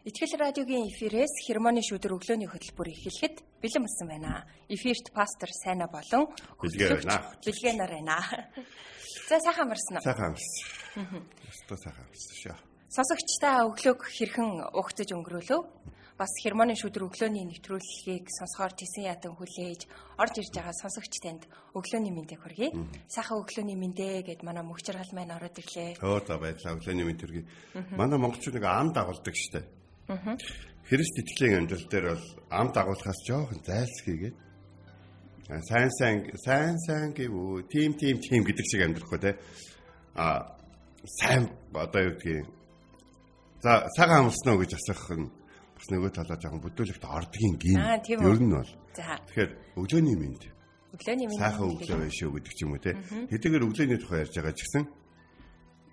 Итгэл радиогийн эфирээс хермоны шүдэр өглөөний хөтөлбөр эхлэхэд бэлэн болсон байна. Эфирт пастор Сайна болон байна. Билгээ нар байна. За сайхан амарсан уу? сайхан амарсан. Өстө сайхан амарсан шүү. Сонсогчдаа өглөөг хэрхэн угтаж өнгөрөөлөө? Бас хермоны шүдэр өглөөний нэвтрүүлгийг сонсохоор тесэн ятан хүлээж орж ирж байгаа сонсогч танд өглөөний мэндийг хүргэе. Сайхан өглөөний мэндэ гэд манай мөгчөр хал маань ороод ирлээ. Өө та байдлаа өглөөний мэнд төргий. Манай монголчууд нэг ам дагуулдаг штэ. Христ итгэлийн амьдрал дээр бол ам дагуулахаас жоохон зайлсхийгээд сайн сайн сайн сайн гэв тим тим тим гэдэг шиг амьдрах гоо те. А сайн одоо юу гэдгийг за цагаан уу гэж асуух нь бас нөгөө талаа жоохон бүдүүлэгт ордгийн гин. Ер нь бол. Тэгэхээр өглөөний мэнд өглөөний мэнд сайхан өглөө байна шүү гэдэг ч юм уу те. Хэдийгээр өглөөний тухай ярьж байгаа ч гэсэн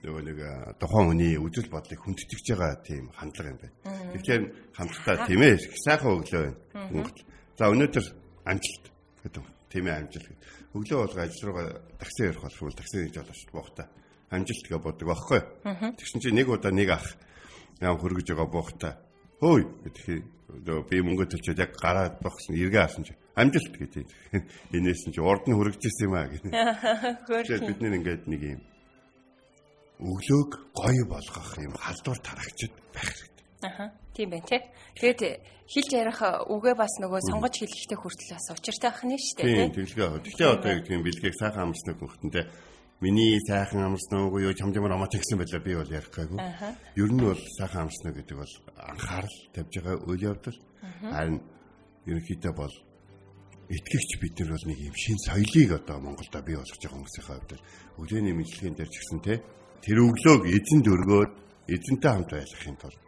нөгөө нэг тухайн хүний үжил бодлыг хүндэтгэж байгаа тийм хандлага юм байна. Тэгэхээр хамтдаа тийм ээ сайхан өглөө байна. За өнөөдөр амжилт гэдэг юм. Тийм ээ амжилт. Өглөө болго ажил руугаа такси ярих болов такси хийж дээ. Буухта. Амжилт гэж боддог байхгүй. Тэгсэн чинь нэг удаа нэг ах яам хөргөж байгаа буухта. Хөөй гэдэг би мөнгө төлчөөд яг гараад багсан эргээ авсан чи амжилт гэдэг. Энээс нь чи урд нь хөргөжсэн юм аа гэх. Тэгэхээр бид нэр ингээд нэг юм өглөөг гоё болгох юм халдвар тарагчд байх хэрэгтэй. Аха. Тийм байна тий. Тэгээд хэлж ярих үгээ бас нөгөө сонгож хэлэхдээ хүртэл бас учиртай байх нь шүү дээ Тийм тий. тэглэгээ. Тэгтээ одоо гэдэг юм бэлгээг сайхан амарснаа хөхтөндөө миний сайхан амарсан уу юу чамжмар амаа тэгсэн байлаа би бол ярих гайгүй. Ер нь бол сайхан амарснаа гэдэг бол анхаарал тавьж байгаа үйл явдал. Харин ерөнхийдөө бол итгэгч бид нар бол нэг юм шин соёлыг одоо Монголда бий болгож байгаа хүмүүсийн хувьд өглөөний мэдлэгийн дээр ч гэсэн те тэр өглөөг эзэнд өргөөд эзэнтэй хамт байлгахын тулд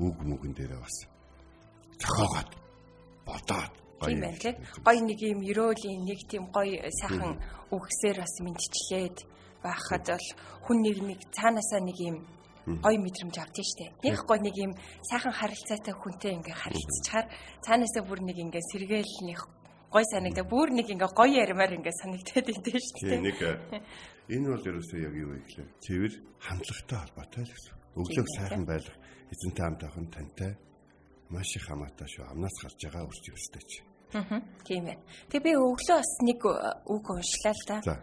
үг мүгэн дээрээ бас зохиогоод бодоод Тийм байна тий. Гоё нэг юм ерөөлийн нэг тийм гоё сайхан үгсээр бас мэдчлээд байхад бол хүн нэг нэг цаанаасаа нэг юм гоё мэдрэмж авдсан штэ. Нэг гоё нэг юм сайхан харилцаатай хүнтэй ингээ харилцчихаар цаанаасаа бүр нэг ингээ сэргээл нэг гоё санагдаа бүр нэг ингээ гоё ярмаар ингээ санагдаад идэв штэ. Тийм нэг э, энэ бол ерөөсөө яг юу вэ гэхлээр цэвэр хандлагатай холбоотой л гэсэн. Өглөөг сайхан байлгах эзэнтэй хамт нь тантай маш их хамаатай шүү. Амнаас гарч байгаа үрч өстэй чи. Аа. Тийм байна. Тэгээ би өглөө бас нэг үг уншлаа л да. За.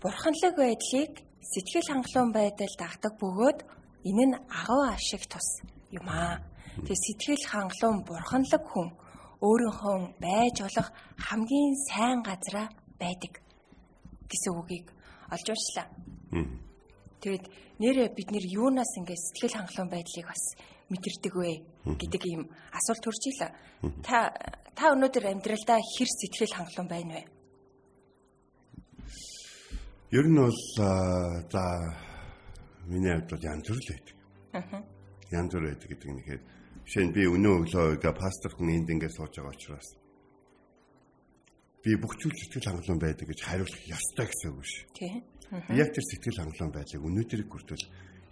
Бурханлаг байдлыг сэтгэл хангалуун байдал дагдаг бөгөөд энэ нь агуу ашиг тус юм аа. Тэгээ сэтгэл хангалуун бурханлаг хүн өөрийнхөө байж болох хамгийн сайн газараа байдаг гэсэн үгийг олж уншлаа. Тэгээд нэрэ бид нэр юунаас ингэ сэтгэл хангалуун байдлыг бас мэдэрдэг вэ гэдэг ийм асуулт төрж ила. Та та өнөөдөр амьдралдаа хэр сэтгэл хангалуун байна вэ? Ер нь бол за миний хувьд бол янз бүр л байдаг. Аа. Янз бүр байдаг гэдэг ихээр жишээ нь би өнөө өглөө ингээ пастор хүн энд ингээ сууж байгаа учраас. Би бүх зүйл сэтгэл хангалуун байдаг гэж хариулах ёстой гэсэн үг шүү. Тий. Би Яг тэр сэтгэл хангалуун байдлыг өнөөдрийг хүртэл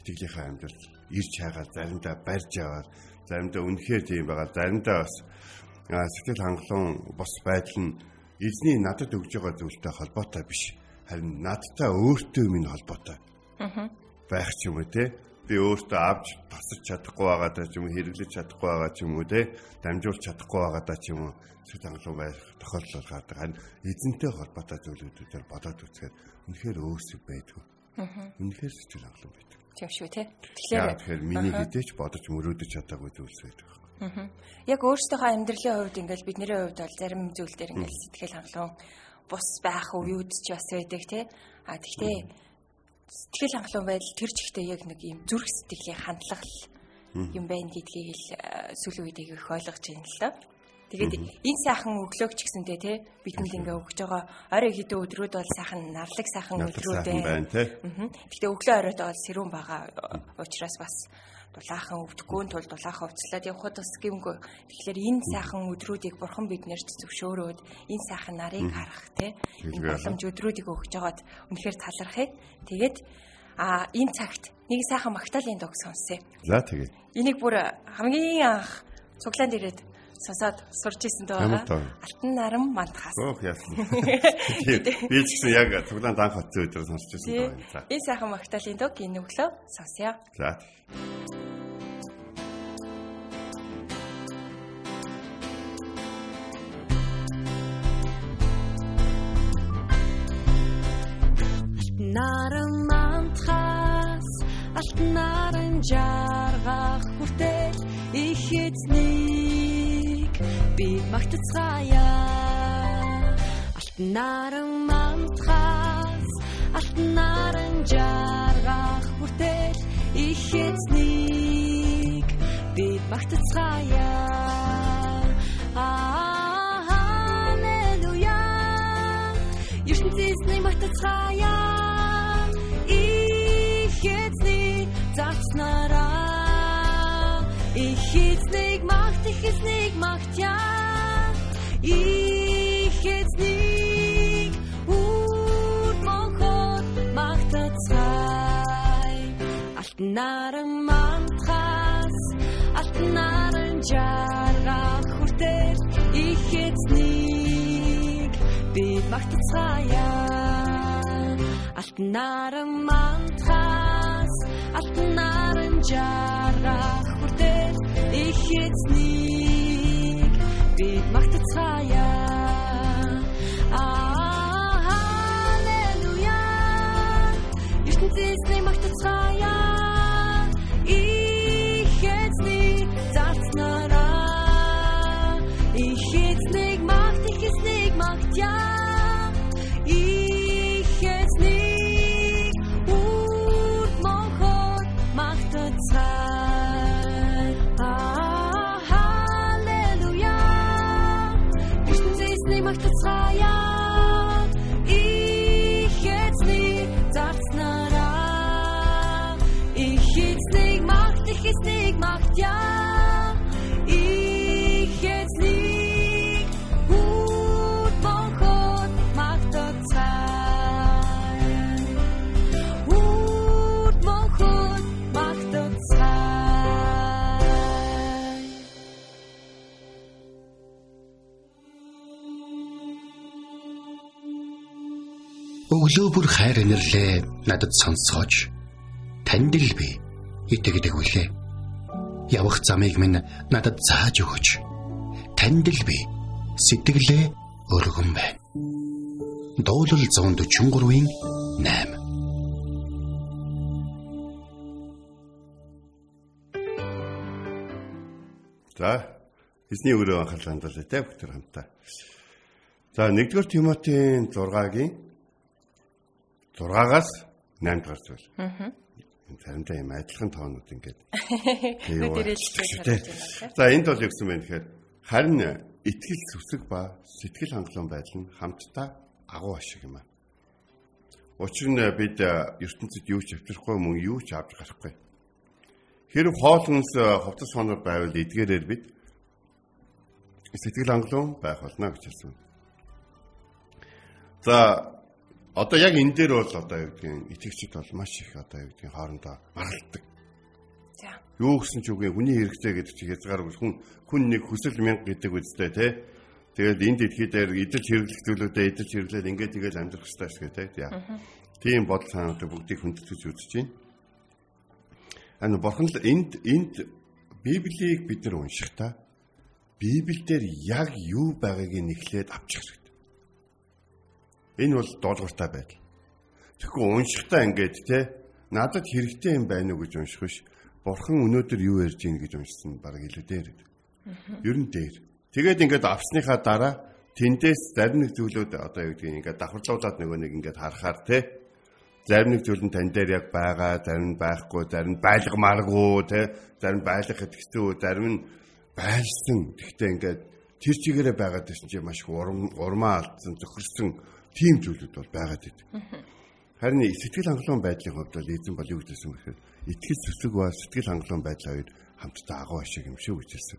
итгэлийнхаа амьдралд ирж хаагаад заримдаа барьж аваад заримдаа үнэхээр тийм байгаа заримдаа бас сэтгэл хангалуун бос байдал нь эзний надад өгж байгаа зүйлтэй холбоотой биш. Харин надтай өөртөө минь холбоотой. Байх ч юм уу те би өөртөө авч тасч чадахгүй байгаа даа ч юм уу хэрэглэж чадахгүй байгаа ч юм уу те дамжуулж чадахгүй байгаа даа ч юм уу сэтгэл хангалуун байх тохиолдол гардаг. Харин эзэнтэй холбоотой зүйлүүдээр бодоод үзэхэд үнэхээр өөрсөг байдгүй. Үнэхээр сэтгэл хангалуун байдаг. Тийм шүү тий. яа тэгэхээр миний хідээч бодож мөрөөдөж чадаагүй зүйлс байдаг. Яг өөрсдийнхөө амьдралын хувьд ингээл бидний хувьд бол зарим зүйл дээр ингээл сэтгэл хангалуун бус байх үеуд ч бас байдаг тий. А тэгтээ сэтгэл хангалуун байдал тэр чигтээ яг нэг юм зүрх сэтгэлийн хандлага юм байна гэдгийг л э, сүүлийн үед их ойлгож байна л доо. Тэгээд энэ сайхан өглөөг ч гэсэнтэй тий бидэнд ингээ өгж байгаа орой хэдэн өдрүүд бол сайхан нарлаг сайхан өдрүүд байна. Гэхдээ өглөө оройд бол сэрүүн байгаа учраас бас дулаахан өвдгөөн тул дулаахан уцлаад явхад бас гимгүй. Тэгэхээр энэ сайхан өдрүүдийг бурхан биднэрт зөвшөөрөөд энэ сайхан нарыг харах те энэ боломж өдрүүдийг өгч жагаад үнэхээр талархыг. Тэгээд а энэ цагт нэг сайхан магтаалын дог сонсъё. За тэгээ. Энийг бүр хамгийн анх цуглаанд ирээд сасаад сурч исэн байгаа. Алтан наран мантахаас. Өөх яасан. Би ч гэсэн яг цуглаанд анх очсон өдөр сонсч исэн дөө. Энэ сайхан магтаалын дог энэ өглөө сонсъё. За. наран мантахаас алтан наран жаргах хүртэл их эзнийг би магтацгаая. Алтан наран мантахаас алтан наран жаргах хүртэл их эзнийг би магтацгаая. Аллилуйя. Ертөнцийн магтацгаая. Эзнийг магт их эзнийг магтя их эзнийг үр мохот магтацгай алтан наран мантхас алтан наран жаргах хүртэл их эзнийг бид магтацгаая алтан наран мантхас алтан наран жаргах хүртэл их эзнийг бид магтацгаая Аллилуйя ертөнцийн магтацгаая Өглөө бүр хайр инэрлээ надад сонсгооч. Танд л би итгэдэг үлээ. Явах замыг минь надад зааж өгөөч. Танд л би сэтгэлээ өргөн байна. Дуулал 143-ийн 8 За эзний өрөө анхаарлаа хандуулъя те бүгд хамтаа. За 1-р Тимотийн 6-гийн 6-аас 8 дугаар зүйл. Аа. Заримдаа юм адилхан тоонууд ингээд. За энд бол юу гэсэн бэ гэхээр харин итгэл зүсэг ба сэтгэл хангалуун байдал нь хамтдаа агуу ашиг юм аа. Учир нь бид ертөнцид юу ч авчрахгүй мөн юу ч авч гарахгүй. Хэрэг хоолнос ховтос хоноор байвал эдгээрээр бид сэтгэл хангалуун байх болно гэж хэлсэн. За одоо яг энэ дээр бол одоо юу гэдгийг итгэгчид бол маш их одоо юу гэдгийг хоорондоо маргалддаг. За. Юу гэсэн ч үгүй хүний хэрэгцээ гэдэг чи хязгааргүй хүн хүн нэг хүсэл мянга гэдэг үстэй те. Тэгээд энэ дэлхий дээр идэл хэрэглэх зүйлүүдэд идэл хэрэглээд ингээд тэгэл амьдрах хэрэгтэй шүү дээ те. Тийм бодол санаатай бүгдийг хүндэтгэж үзэж байна. Ань бурхан л энд энд Библийг бид нар уншихдаа Библиэлд яг юу байгааг нь эхлээд авчих хэрэгтэй Энэ бол доолгортой байдал. Тэгэхгүй уншихтаа ингээд те надад хэрэгтэй юм байна уу гэж унших биш. Бурхан өнөөдөр юу ярьж ийн гэж уншсан баг илүү дээр. Ер нь дээр. Тэгээд ингээд авсныхаа дараа тэндээс зарим нэг зүйлүүд одоо юу гэдгийг ингээд давхарлуулаад нөгөө нэг ингээд харахаар те зарим нэг зүйл нь тань дээр яг байгаа, зарим нь байхгүй, зарим нь байлгамааргүй те зарим байлгах хэцүү, зарим нь байлсан. Гэхдээ ингээд тэр чигээрээ байгаад байсан чинь маш урам урмаа алдсан, зөхөрсөн тийм зүйлүүд бол байгаад идэв. Харин сэтгэл хангалуун байдлын хувьд бол эзэн бол юу гэсэн бэ гэхээр итгэл зүсэг ба сэтгэл хангалуун байдал хоёр хамтдаа агуу ашиг юм шиг үжилсэн.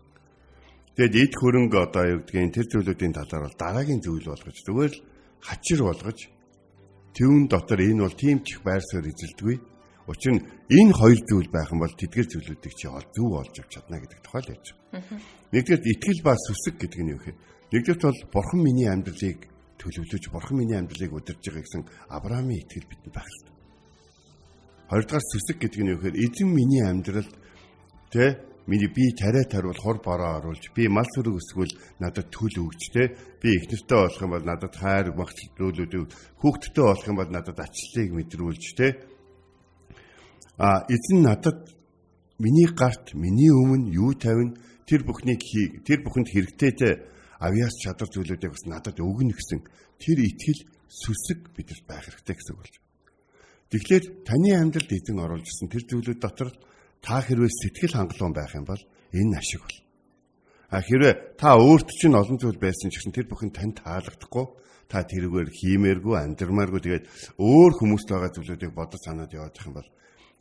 Тэгэд эд хөрөнгө одоо юу гэдгийг тэр зүйлүүдийн талаар бол дараагийн зүйл болгож зүгээр л хачир болгож Тэвэн дотор энэ бол тийм ч их байр суурь эзэлдэггүй. Учир нь энэ хоёр зүйл байх юм бол тэдгэр зүйлүүдийг чи ол зөв олж авч чадна гэдэг тухай л ярьж байгаа. Нэгдүгээр итгэл ба сүсэг гэдэг нь юу вэ? Нэгдүгээр бол бурхан миний амьдралыг төлөвлөж бурхан миний амьдралыг удирж байгаа гэсэн Авраамийн итгэл бидэнд байх хэрэгтэй. Хоёрдугаар сүсэг гэдэг нь юу вэ? Эзэн миний амьдралд тэ миний би тариа тариул хор бороо оруулж би мал сүрэг өсгөл надад төл өгч те би их нэртэй болох юм бол надад хайр багчлуулуудыг хүүхдтэй болох юм бол надад ачлалыг мэдрүүлж те а эзэн надад миний гарт миний өмнө юу тавина тэр бүхнийг тэр бүхэнд хэрэгтэйтэй авьяас чадвар зүйлүүдийг бас надад өгнө гэсэн тэр итгэл сүсэг бидэнд байх хэрэгтэй гэсэн үг болж. Тэгэхээр таны амьдралд эзэн оруулж ирсэн тэр зүйлүүд дотор та хэрвээ сэтгэл хангалуун байх юм бол энэ ашиг бол. А хэрвээ та өөрт чинь олон зүйл байсан ч гэсэн тэр бүхэн танд таалагдахгүй та тэрүүгээр хиймээргүй амьдрмааргүй тэгээд өөр хүмүүст байгаа зүйлүүдийг бодож санаад яваад их юм бол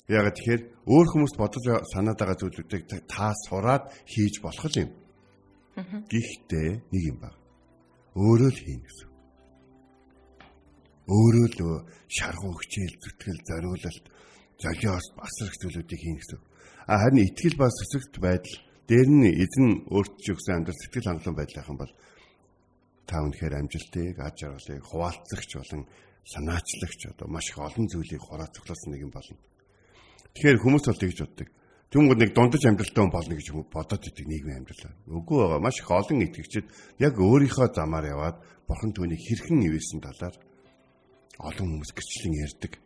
ягаад тэгэхээр өөр хүмүүст бодож санаад байгаа зүйлүүдийг та сураад хийж болох юм. Гэхдээ нэг юм баг. Өөрөө л хийн гэсэн. Өөрөө л шаргуу хичээл зүтгэл зориулалт золиос басрах зүйлүүдийг хийн гэсэн. Харин итгэл ба сүсэгт байдал дээр нь эзэн өөрт ч өгсөн амьдрал сэтгэл хангалуун юм бол та үнэхээр амжилтыг, аж аргалыг хуваалцагч болон санаачлагч одоо маш их олон зүйлийг хураацуулсан нэг юм болно. Тэгэхээр хүмүүс бол тэгж боддог. Түмгүүд нэг дундаж амьдралтай хүн болно гэж бодоод идэг нийгмийн амьдрал. Үгүй байгаа. Маш их олон итгэгчид яг өөрийнхөө замаар яваад бурхан түүнийг хэрхэн ивэсэн талаар олон хүмүүс гэрчлэн ярьдаг.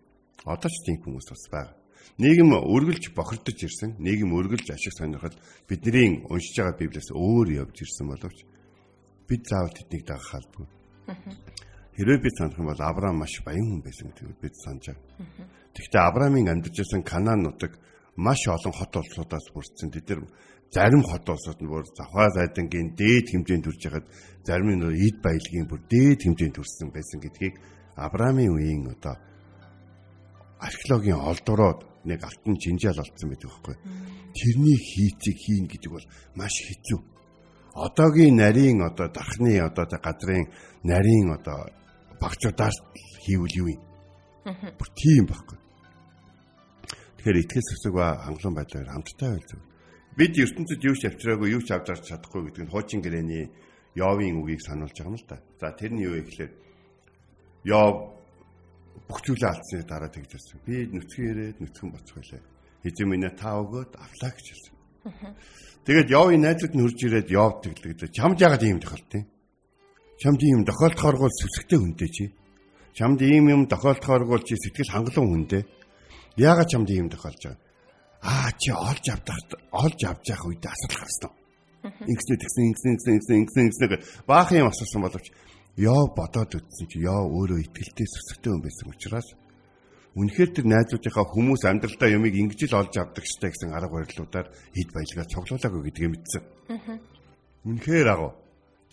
Одоо ч тийм хүмүүс бас байна. Нийгэм өргөлж бохирдож ирсэн, нийгэм өргөлж ашиг сонирхол бидний уншиж байгаа Библиэс өөр явж ирсэн боловч бид заавал тэднийг дагах албагүй. Хэрвээ бид санах юм бол Авраам маш баян хүн байсан гэдгийг бид санаж байгаа. Тэгэхдээ Авраамийн амьдарч байсан Канаан нутаг маш олон хот улсуудаас бүрдсэн. Тэд нар зарим хот улсууд нь бүр завхаа зайдангийн дээд хэмжээнд төрж хагаад зарим нь эд баялагын бүр дээд хэмжээнд төрсэн байсан гэдгийг Авраамийн үеийн одоо археологийн олдороод нэг алтан жинжаал олдсон байдаг байхгүй. Тэрний хийцийг хийн гэдэг бол маш хэцүү. Одоогийн нарийн одоо дархны одоо газрын нарийн одоо багчуудаар хийвэл юу юм? Бүр тийм байхгүй. Тэгэхээр итгэл сүсэг ба хангалуун байдлаар хамттай байл зөв. Бид ертөнцид юу ч авчираагүй, юу ч авч зарч чадахгүй гэдэг нь хуучин гэрээний Йовын үгийг сануулж байгаа юм л та. За тэрний юу вэ гэхээр Йов бүх зүйлээ алдсны дараа тэгжсэн. Би нүцгэн ирээд нүцгэн боцох байлаа. Эзэн минь та өгөөд авлаа гэж хэлсэн. Тэгээд Йовын найзууд нь хурж ирээд Йов тэглэгдээ. Чамд яагаад ийм тохиолдсон? Чамд ийм тохиолдохооргүй сүсгтэй хүнтэй чи. Чамд ийм юм тохиолдохооргүй чи сэтгэл хангалуун хүнтэй. Яагаад чамд ийм тохиолж байгаа? Аа чи олж авдах олж авч явах үед асуудал гарсан. Ингэснэ тэгсэн ингэсэн ингэсэн ингэсэн ингэсэн баахан юм асуусан боловч Йов бодоод үтсэн чи Йов өөрөө итгэлтэй сүсгтэй хүн байсан учраас үнэхээр тэр найзуудынхаа хүмүүс амьдралдаа юмыг ингэж л олж авдаг штэ гэсэн арга барилуудаар хэд баялгаа цуглуулаагүй гэдгийг мэдсэн. Үнэхээр агуу.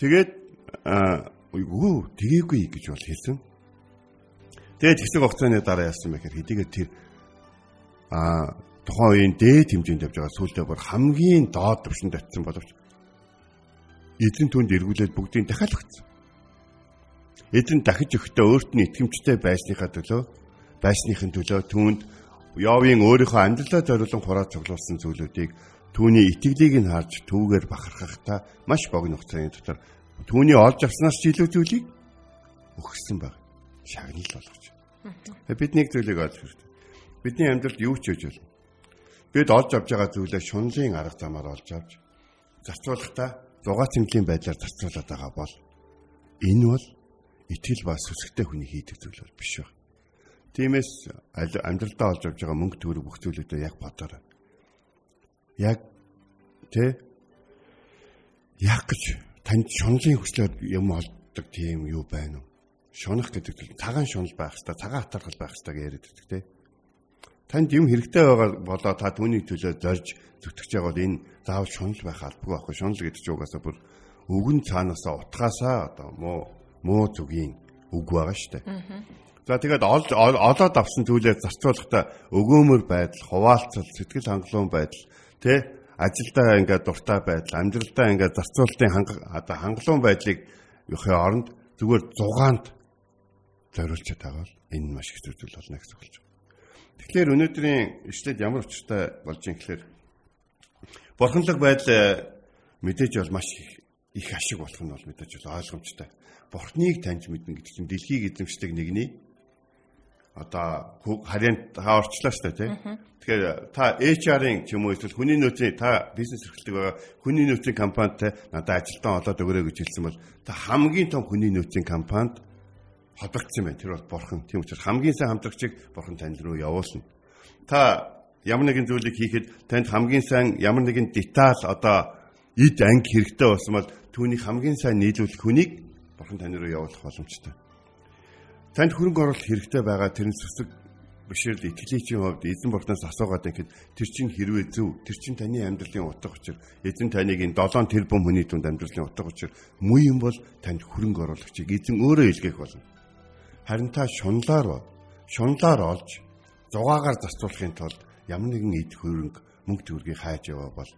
Тэгээд үгүй тгээггүй гэж бол хэлсэн. Тэгээд хэсэг хугацааны дараа яасан бэ гэхээр хэдийгээр тэр а тухайн үеийн дээд хэмжээнд явж байгаа сүултээ бүр хамгийн доод түвшинд очисон боловч эзэн түнд эргүүлээд бүгдийг дахиад өгсөн. Эзэн дахиж өгтөө өөрт нь итгэмжтэй байсныхаа төлөө байсныхын төлөө түүнд Йовын өөрийнхөө амьдралаа зориулсан хураа цуглуулсан зүйлүүдийг түүний итгэлийг нь харж түүгээр бахархахдаа маш богино хугацааны дотор түүний олж авснаас ч илүү зүйлийг өгсөн баг. Шагнал болгож. Бид нэг зүйлийг олж хэрэгтэй. Бидний амьдралд юу ч хийж болно. Бид олж авж байгаа зүйлээ шунлын арга замаар олж авч зарцуулахдаа зугаа цэмлийн байдлаар зарцуулаад байгаа бол энэ бол итгэл ба сүсгтэй хүний хийдэг зүйл бол биш байна. Тиймээс амьдралдаа олж авж байгаа мөнгө төгрөг бүх зүйлүүдээ яг бодоорой. Яг тэ яг гэж танд шунлын хүслээр юм олддог тийм юу байна уу? Шунах гэдэг зүйл цагаан шунал байх хэвээр цагаан хатархал байх хэвээр гэж яриад байдаг тийм. Танд юм хэрэгтэй байгаа болоо та түүний төлөө зорж зүтгэж байгаа бол энэ заавал шунал байх албагүй байхгүй. Шунал гэдэг чинь угаасаа бүр өгөн цаанаасаа утгаасаа одоо муу муу зүгийн үг байгаа шүү дээ. За тэгээд ол- ол- олоод авсан зүйлээ зарцуулахдаа өгөөмөр байдал, хуваалцал, сэтгэл хангалуун байдал, тэ ажилдаа ингээд дуртай байдал, амьдралдаа ингээд зарцуулалтын одоо хангалуун байдлыг ёхын оронд зүгээр зугаанд зориулж байгаа бол энэ маш их зүйл болно гэж болж байна. Тэгэхээр өнөөдрийн ишлээд ямар учиртай болж юм гэхээр бурханлаг байдал э, мэдээж бол маш их их ашиг болох нь бол мэдээж бол ойлгомжтой. Бурхныг таньж мэднэ гэдэг чинь дэлхийг эзэмшдэг нэгний одоо харин та орчлоо шүү дээ тий. Тэгэхээр та HR-ын ч юм уу эсвэл хүний нөөцийн та бизнес эрхлэлдэг байгаа хүний нөөцийн компанитай надад ажилтан олоод өгөрэй гэж хэлсэн бол та хамгийн том хүний нөөцийн компанид холбогдсон байна. Тэр бол бурхан. Тийм учраас хамгийн сайн хамтрагчийг бурхан танд руу явуулна. Та ямар нэгэн зүйлийг хийхэд танд хамгийн сайн ямар нэгэн деталь одоо эд анги хэрэгтэй болсон бол түүнийг хамгийн сайн нийлүүлэх хүнийг бурхан тань руу явуулах боломжтой. Танд хөрөнгө оруулалт хэрэгтэй байгаа тэрэн сүсэг бишрэл итгэлийн хувьд эзэн бурхнаас асуугаад байхад тэр чинь хэрвээ зөв тэр чинь таны амьдралын утга учир эзэн таныг энэ 7 тэрбум хүний түнд амьдралын утга учир муу юм бол танд хөрөнгө оруулагчийг эзэн өөрөө илгээх болно харин та шунлаар шунлаар олж зугаагаар зарцуулахын тулд ямар нэгэн эд хөрөнгө мөнгө төгрөгийг хайж яваа бол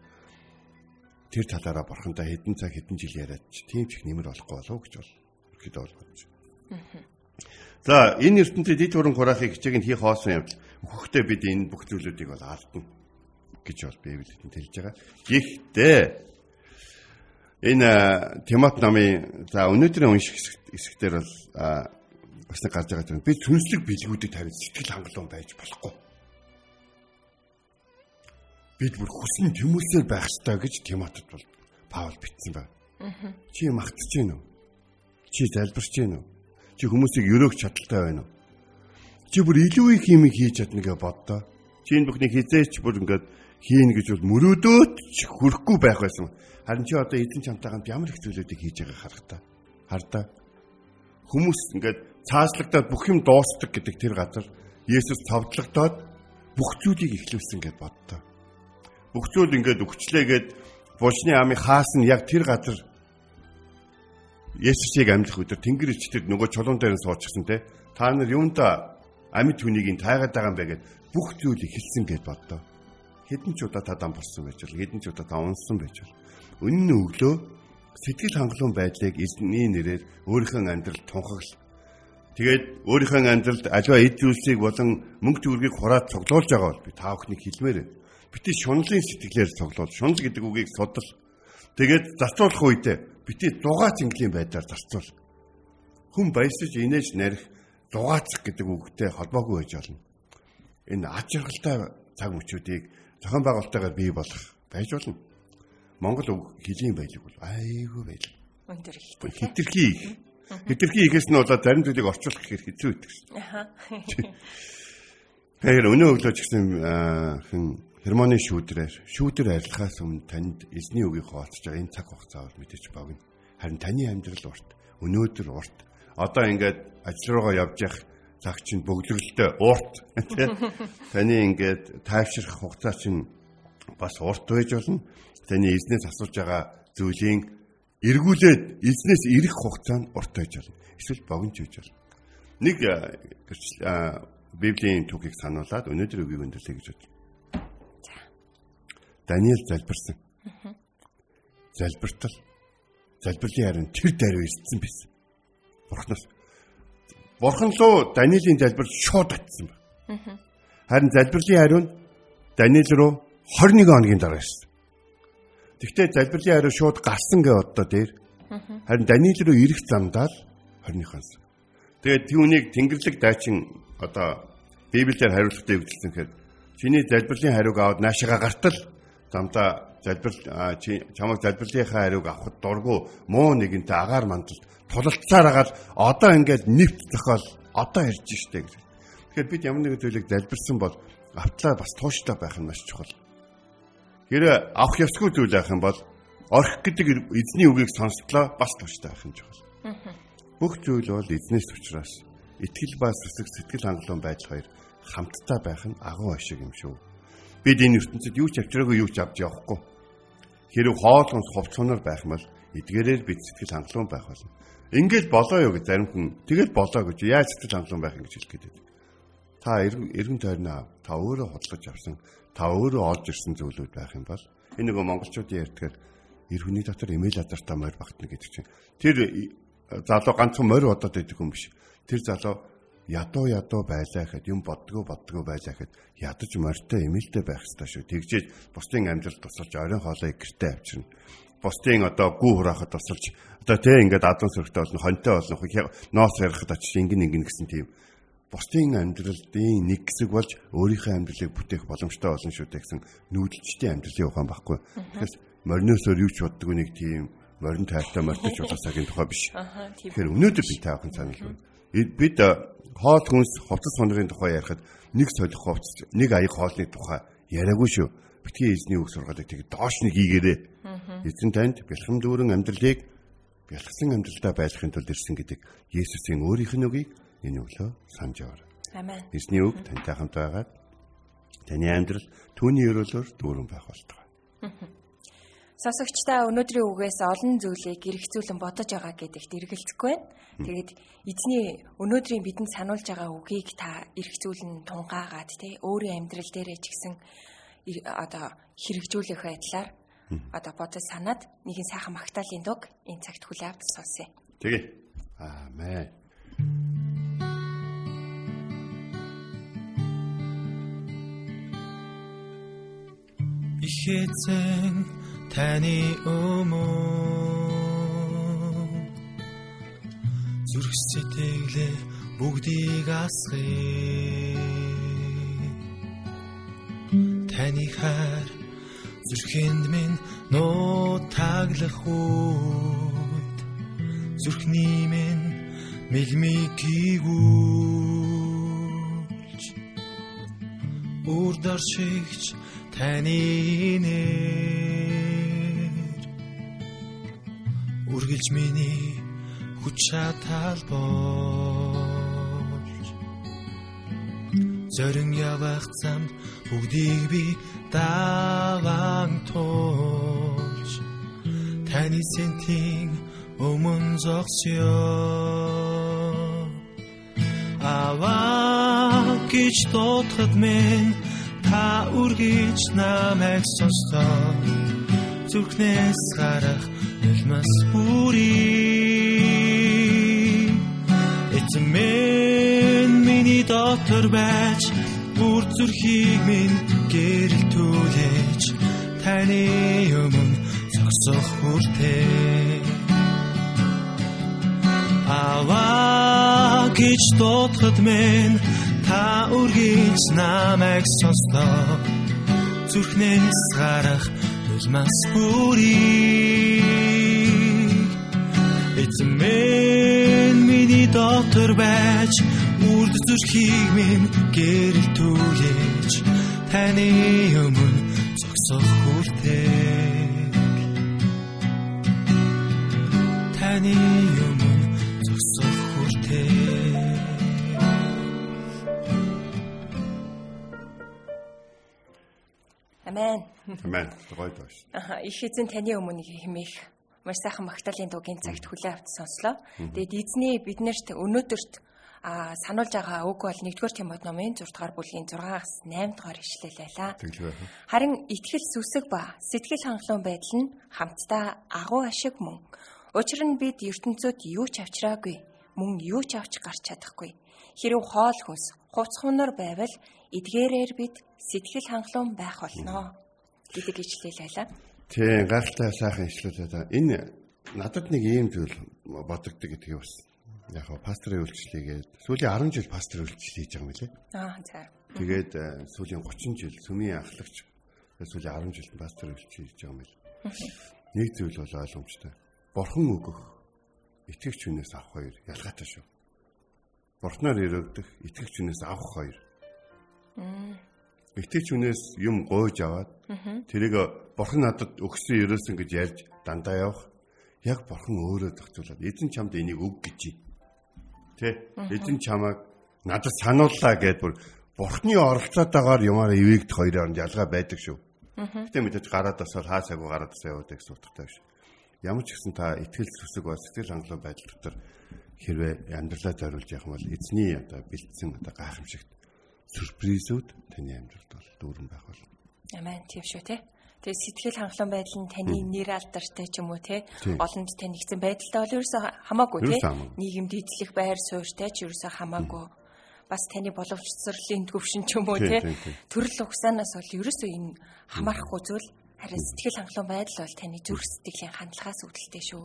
тэр талаараа бурхандаа хэдэн цаг хэдэн жил яриад ч тийм ч их нэмэр болохгүй болов гэж бол ихэд бодож байна. За энэ ертөнцид эд хөрөнгө хураахыг хичээг нь хийх хоосон явдал хөхтэй бид энэ бүх зүйлүүдийг бол алдна гэж бол Библиэд хэлж байгаа. Гэхдээ энэ Тимот намын за өнөөдрийн унших хэсгээр бол бас нэг гарч байгаа юм. Би сүнслэг бэлгүүдийг тавьж сэтгэл хангалуун байж болохгүй. Бид бүр хүсн тэмүүлсээр байх ёстой гэж Тимотед бол Паул бичсэн байна. Чи магтж гин үү? Чи залбирч гин үү? Чи хүмүүсийг өрөөх чадaltaй байна уу? Чи бүр илүү их юм хийж чадна гэж боддоо. Чи энэ бүхнийг хизээч бүр ингээд хийн гэж бол мөрөөдөөд ч хүрхгүй байх байсан. Харин чи одоо эзэн чамтайгаа ямар их зүйлүүдийг хийж байгааг харах та. Хардаа. Хүмүүс ингээд цааслагдаад бүх юм дуустдаг гэдэг тэр газар Есүс цовдлогдоод бүх зүйлийг ихлүүлсэн гэд боддоо. Бүх зүйл ингээд өгчлээгээд булчны амын хаас нь яг тэр газар Есүсийг амьлах өдөр тэнгэр ичтэр нөгөө чулуун дээр нь суучихсан те. Та нар юунда амьд хүнийг тайгаад байгаа юм бэ гэд бүх зүйл ихэлсэн гэд боддоо. Хэдэн ч удаа та дан болсон байж бол хэдэн ч удаа та унсан байж бол. Үнэн нь өглөө сэтгэл хангалуун байдлыг эзний нэрээр өөрийнхөө амьдралд тунхагл Тэгээд өөрийнхөө амьдралд аливаа эд зүйлсийг болон мөнгө төгрөгийг хураад цуглуулж байгаа бол би та бүхнийг хэлмээр байна. Бити шунлын сэтгэлээр цуглуул. Шунл гэдэг үгийг судал. Тэгээд зарцуулах үедээ бити дугаац ингийн байдлаар зарцуул. Хүн баясаж инээж нарих дугаацах гэдэг үгтэй холбоогүй байж болно. Энэ ач жаргалтай цаг мөчүүдийг зохион байгуулалтаагаар бий болох байж болно. Монгол үг хэлийн байлиг бол айгүй байлиг. Өндөр их. Хитрхи их Хитрхи ихээс нь болоод зарим зүйлийг орчуулах хэрэг хэцүү байдаг. Аха. Тэгэхээр өнөө өглөө ч гэсэн хэн Германы шүүдрээр шүүдэр арилахаас өмнө танд эзний үгийг хуваалцаж байгаа энэ цаг хугацаа бол мэдээж богино. Харин таны амьдрал урт, өнөөдөр урт. Одоо ингээд ажил руугаа явж явах цаг чинь бөгдрөлтөй урт тий. Таны ингээд тайвшрах хугацаа чинь бас урт байж болно. Таны эзнээс асууж байгаа зүйлийн эргүүлээд эзнээс ирэх хугацаа нь урт байж болно. Эсвэл богино ч байж болно. Нэг Библийн түүхийг сануулад өнөөдөр үгийг өндөрлөе гэж бодсон. Даниэл залбирсан. Залбиртал. Залбирлын харин тэр даруй ирсэн байсан. Бурханаас Бурхан руу Даниэлийн залбир шууд очсон байна. Харин залбирлын хариу нь Даниэл руу 21 хоногийн дараа ирсэн. Тэгвэл залбирлын хариу шууд гарсан гэ одоо дээр. Харин Даниэл руу ирэх замдаа л 20-аас. Тэгээд түүнийг Тэнгэрлэг дайчин одоо Библиэр хариултаа өгдөлсөн гэхээр чиний залбирлын хариуг аваад наашаага гартал замдаа залбирал чамайг залбирлынхаа хариуг авахд дургу муу нэгэнтэй агаар мандалд тулалцаар агаал одоо ингээд нэвт зохиол одоо ирж штэ гэж. Тэгэхээр бид ямар нэгэн зүйлийг залбирсан бол автлаа бас тууштай байх нь маш чухал. Гэрээ авах ёсгүй зүйл байх юм бол орхих гэдэг эзний үгийг сонсдлоо бас тууштай байх юм чухал. Бүх зүйл бол эзнээс учраас итгэл ба сүсэг сэтгэл хангалуун байдал хоёр хамтдаа байх нь агуу ашиг юм шүү. Бид энэ ертөнцид юу ч авчраагүй юу ч авч явахгүй. Хэрэг хоолгонс ховцоноор байх мал эдгээрээр бид сэтгэл хангалуун байх болно. Ингээл болоо юу гэж зарим хүн тэгэл болоо гэж яаж сэтгэл хангалуун байх юм гэж хэлэх гээд. Та эргэн тойрноо та өөрөө хотлож авсан, та өөрөө олж ирсэн зүйлүүд байх юм бол энэ нөгөө монголчуудын ярьдгаар эр хүний дотор эмэйл адартай морь багтна гэдэг чинь тэр залуу ганцхан морь бодоод байдаг хүн биш. Тэр залуу ядуу ядуу байлаа гэхэд юм боддгоо боддгоо байлаа гэхэд ядаж морьтой эмээлтэй байх хэрэгтэй шүү. Тэгжээж бусдын амьдрал тусалж оройн хоолойг гэртээ авчирна бусдын одоо гүү хураахад тусалж одоо тэ ингээд адуу сөрөгтэй болно хонтой болно ноос ярихад очиж ингэн ингэн гэсэн тийм бусдын амьдралын нэг хэсэг болж өөрийнхөө амьдралыг бүтээх боломжтой болно шүү дээ гэсэн нүүдэлчдийн амьдралын ухаан баггүй. Тэгэхээр мориноосоор юу ч боддог нэг тийм морин тайртай мордож болоосагийн тухай биш. Тэгэхээр өнөөдөр би таахан санал бид хоол хүнс хувцас сонирын тухай ярихад нэг солих хувцас нэг аяг хоолны тухай яриаггүй шүү. Битгий эзний үг сургаалыг тэг доош нэг хийгээрээ эзэн танд бэлхэм дүүрэн амьдралыг бэлгсэн амьдралдаа байлгахын тулд ирсэн гэдэг Есүсийн өөрийнх нь үгийг энэ өглөө санаж аваа. Амен. Эзний үг тантай хамт байгаад таны амьдрал түүний өрөөлөөр дүүрэн байх болтугай. Сонсогчдаа өнөөдрийн үгээс олон зүйлийг эргцүүлэн бодож байгаа гэдэгт эргэлзэхгүй байна. Тэгээд эзний өнөөдрийн бидэнд сануулж байгаа үгийг та эргцүүлэн тунгаагаад тий өөрийн амьдрал дээрээ ч гэсэн одоо хэрэгжүүлэх байдлаар одоо бодож санаад нэгэн сайхан магтаалын дуг энэ цагт хүлээ авч сонсъё. Тэгээ. Аамен. Ихэзэн таны өмнө зүрх сэтгэлээ бүгдийг асгая. Таны хайр зүрхэнд минь нутаглах үед зүрхний минь мэлмиг гүйгүүлж үрдэр шигч таны нэр. Үргэлж миний хүч чадал болж зорин явах замд бүгдийг би дагаан туулж таны сэнтийн өмнө зогсё. Аваа гэж дотход мен та үргэж намайг сонсоо. Зүрхнээс гарах нас бүрий. Эцмэн миний дотор байж бүр зүрхийг минь гэрэлтүүлж таны өмнө зогсох хүртээ аваа гэж дуудахад мэн та үргэж намайг сонсноо зүрхнээс гарах улмаас бүрий. Эцмэн миний дотор байж үрд зүрхийг минь гэрэлтүүлж таны өмнө зогсох хүртээ Амен. Амен. Гоё доош. Аха их эзэн таны өмнө хэмээх маш сайхан магтаалын дугийн цагт хүлээ авч сонслоо. Тэгээд эзний биднэрт өнөөдөрт а сануулж байгаа үг бол 1-р Тимот номын 6 дугаар бүлгийн 6-аас 8 дугаар ишлэл байлаа. Харин итгэл сүсэг ба сэтгэл хангалуун байдал нь хамтдаа агуу ашиг мөн. Учир нь бид ертөнцид юу ч авчраагүй, мөн юу ч авч гарч чадахгүй. Хэрв хоол хүнс, хувц хунар байвал эдгээрээр бид сэтгэл хангалуун байх болно гэдэг байлаа. Тийм, гайхалтай сайхан ишлэл байна. Энэ надад нэг ийм зүйл бодогддог гэдгийг бас яг хаа пасторын үйлчлэгээд сүүлийн 10 жил пастор үйлчлэл хийж байгаа юм лээ. Аа за. Тэгээд э, сүүлийн 30 жил сүмийн ахлагч сүүлийн 10 жил пастор үйлчлэл хийж байгаа юм лээ. Нэг зүйл бол ойлгомжтой. Бурхан өгөх итгэгч хүнээс авах хоёр ялгаатай шүү. Бурхнаар өрөвдөх итгэгч хүнээс авах хоёр. Итгэгч хүнээс юм гойж аваад тэрийг бурхан надад өгсөн ерөөсөн гэж ярьж дандаа явах. Яг бурхан өөрөө зохицуулаад эзэн чамд энийг өг гэж Тэ? Эзэн чамайг надад санууллаа гэд бүр бурхны оролцоотойгоор юмараа ивэгдэх хоёрын ялгаа байдаг шүү. Гэтэ мэдээж гараад басвал хаасаагүй гараад басаа яваад гэсэн утгатай биш. Ямар ч гэсэн та итгэл зүсэг ба сэтгэл хангалуун байдал дотор хэрвээ амьдралаа зориулж явах бол эзний одоо бэлдсэн одоо гайхамшигт сюрпризүүд таны амьдралд бол дүүрэн байх болно. Амен тийм шүү те. Тэгээ сэтгэл хангалуун байдал нь таны нэр алдартай ч юм уу те. Олонд танигдсан байдалтай бол ерөөсөө хамаагүй те. Нийгэмд эзлэх байр суурьтай ч ерөөсөө хамаагүй. Бас таны боловсролын төвшин ч юм уу те. Төрөл угсаанаас бол ерөөсөө энэ хамаарахгүй зүйл харин сэтгэл хангалуун байдал бол таны зүрх сэтгэлийн хандлагаас үүдэлтэй шүү.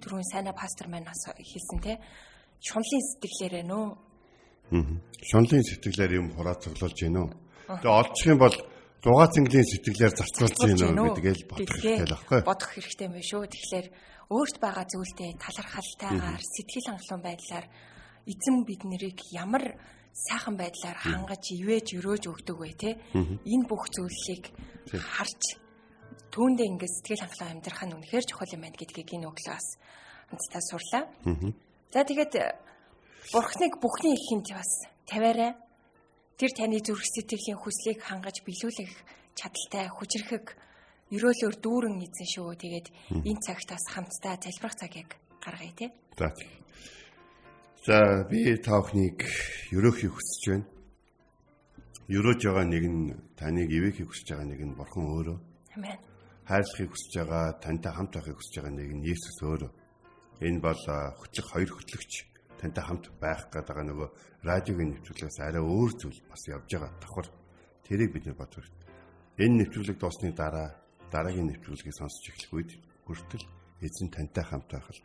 Түрүүн сайна пастор маань бас хэлсэн те. Шунлын сэтгэлээрээ нөө Шунлын сэтгэлээр юм хураацглуулж гинөө. Тэгээ олдчих юм бол 6 цэнгэлийн сэтгэлээр зарцуулж гинөө гэдгээл бодох хэрэгтэй л байхгүй. бодох хэрэгтэй юм байна шүү. Тэгэхээр өөрт байгаа зүйлдээ талархалтайгаар сэтгэл хангалуун байдлаар эзэн бид нарыг ямар сайхан байдлаар хангаж ивэж өрөөж өгдөг вэ те энэ бүх зүйлийг харж түүндээ ингээд сэтгэл хангалуун амьдрах нь үнэхээр чухал юм байна гэдгийг энэ өглөөс хамтдаа сурлаа. За тэгээд бурхныг бүхний ихэнд бас тавиарай. Тэр таны зүрх сэтгэлийн хүслийг хангаж биелүүлэх чадaltaй хүчрэхэг ерөөлөөр дүүрэн эзэн шүү. Тэгээд энэ цагтаас хамтдаа залбирах цагийг гаргая те. За. За би та бүхнийг өрөөхийг хүсэж байна. Өрөөж байгаа нэг нь таныг ивэхийг хүсэж байгаа нэг нь бурхан өөрөө. Амен. хайрлахыг хүсэж байгаа, тантай хамт байхыг хүсэж байгаа нэг нь Есүс өөрөө. Энэ бол хөтлөх хоёр хөтлөгч тантай хамт байх гэдэг нөгөө радиогийн нэвтрүүлгээс арай өөр зүйл бас явж байгаа давхар. Тэрийг бид бодох хэрэгтэй. Энэ нэвтрүүлэг дуусны дараа дараагийн нэвтрүүлгийг сонсч эхлэх үед хүртэл эзэн тантай хамт байх л.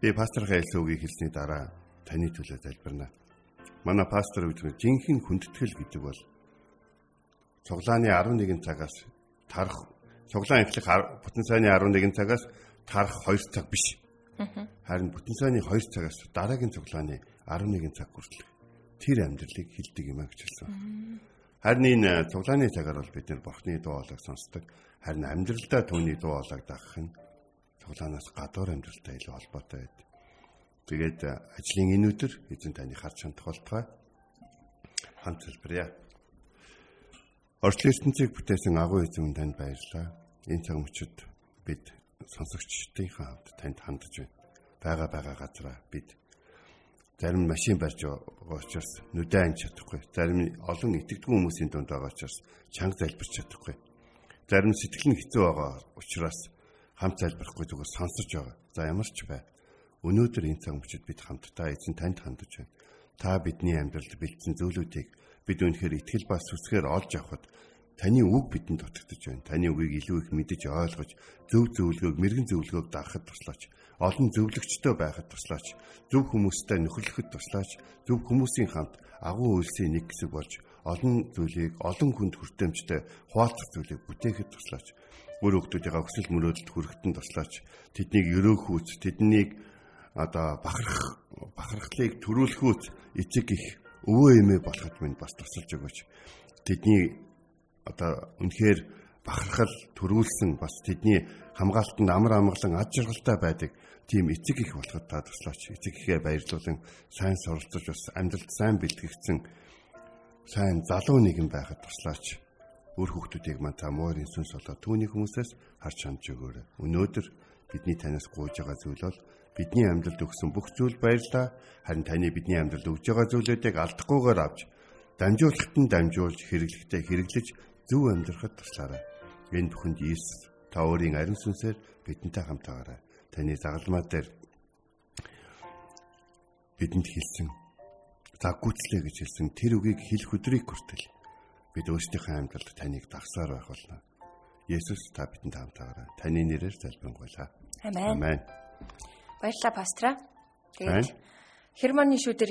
Би пастор үгийг хэлсний дараа таны төлөө залбирна. Манай пастор үгдмээр жинхэнэ хүндэтгэл гэдэг бол цуглааны 11 цагаас тарах цуглаан эхлэх бүтэн сайны 11 цагаас тарах 2 цаг биш. Харин бүтэн сайны 2 цагаас дараагийн цуглааны 11 цаг хүртэл тэр амьдралыг хилдэг юм а гэж хэлсэн. Харин энэ цуглааны цагаар бол бид нэр бурхны дуу хоолойг сонсдог. Харин амьдралдаа түүний дуу хоолойг дагах нь цуглаанаас гадуур амьдралтай илүү холбоотой байдаг. Тэгээд а, ажлын энэ өдөр эзэн таны харж хандах болтугай. Хамт хэлбэрье. Орчлын ертөнцийг бүтээсэн агуу эзэн танд баярлалаа. Энэ цаг мөчид бид сонсогчдынхаа хамт танд хандж байна. Бага бага газараа бид зарим машин барьж байгаа учраас нүдэ анч чадахгүй. Зарим олон итгэдэггүй хүмүүсийн дунд байгаа учраас чанга залбирч чадахгүй. Зарим сэтгэл нь хэцүү байгаа учраас хамт залбирахгүй зүгээр сонсож байгаа. За ямар ч бай. Өнөөдөр энэ цаг мөчид бид хамтдаа эзэн танд хандж байна. Та бидний амьдралд бэлдсэн зүйлүүдийг бид үнэхээр итгэл ба сүсгээр олж авахд таны үг бидэнд дутагдж байна. Таны үгийг илүү их мэдэж ойлгож, зөв зөвлөгөөг, мэрэгэн зөвлөгөөг дагахад туслаач. Олон зөвлөгчтэй байхад туслаач. Зөв хүмүүстэй нөхөрлөхөд туслаач. Зөв хүмүүсийн хамт агуу үйлсийн нэг хэсэг болж олон зүйлийг олон хүнд хүртээмжтэй хуваалцах зүйлийг бүтээхэд туслаач. Өөр хүмүүсийнхээ хүсэл мөрөөдөлд хүрэхтэн туслаач. Тэднийг өрөөхүүц, тэднийг одоо бахарх бахархлыг төрүүлэхүүц эцэг их өвөө эмээ болоход минь бас тусалж өгөөч. Тэдний одоо үнэхээр бахархал төрүүлсэн бас тэдний хамгаалтанд амар амгалан ад жаргалтай байдаг тийм эцэг их болоход та туслаач. Эцэг ихээ баярлуулан сайн суралцж бас амьдралд сайн бэлтгэгдсэн сайн залуу нэгэн байхад туслаач. Өөр хүүхдүүдийг мань та муурын сүнс болоо түүний хүмүүсээс харж хандж өгөөрэй. Өнөөдөр бидний танаас гуйж байгаа зүйл бол бидний амьдралд өгсөн бүх зүйл баярлаа. Харин таны бидний амьдралд өгж байгаа зүйлүүдийг алдахгүйгээр авч дамжуулахад нь дамжуулж хэрэглэхдээ хэрэглэж зөв амьдрахад туслаарай. Энэ бүхэнд Иесус та өөрийн ариун сүнсээр бидэнтэй хамтаагаарай. Таны загалмаа дээр бидэнд хэлсэн заггүйцлээ гэж хэлсэн тэр үгийг хэлэх өдрийг хүртэл бид өөрсдийнхөө амьдралд таныг дагсаар байх болно. Есүс та бидэнд хамтаагаарай. Таны нэрээр залбирanгуйлаа. Амен. Амен. Баярлалаа пастра. Тэгээд Хермоны шүүдэр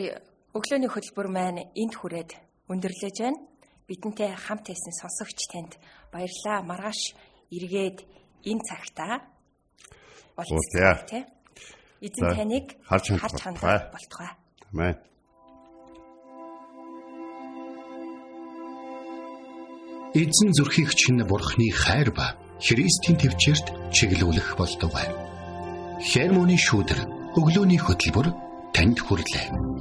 өглөөний хөтөлбөр маань энд хүрээд өндөрлөж байна. Бидэнтэй хамт байсан сонсогч танд баярлалаа. Маргааш эргээд энэ цагтаа Уулзъя. Эзэн таныг харж хандах болтугай. болтугай. Амен. Эзэн зүрхийг чинь бурхны хайр ба Христийн төвчөрт чиглүүлэх болдог байна. Хермоны шүүдэр өглөөний хөтөлбөр танд хүрэлээ.